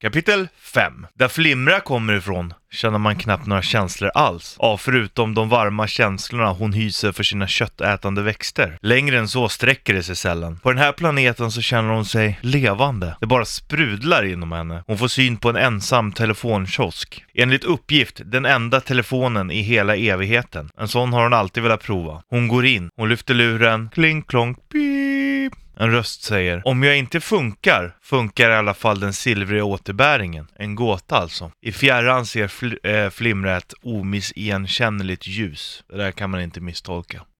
Kapitel 5. Där Flimra kommer ifrån känner man knappt några känslor alls. Ja, förutom de varma känslorna hon hyser för sina köttätande växter. Längre än så sträcker det sig sällan. På den här planeten så känner hon sig levande. Det bara sprudlar inom henne. Hon får syn på en ensam telefonkiosk. Enligt uppgift den enda telefonen i hela evigheten. En sån har hon alltid velat prova. Hon går in, hon lyfter luren, kling klonk, pip. En röst säger Om jag inte funkar, funkar i alla fall den silvriga återbäringen. En gåta alltså. I fjärran ser fl eh, äh, Flimra ett omissigenkännligt ljus. Det där kan man inte misstolka.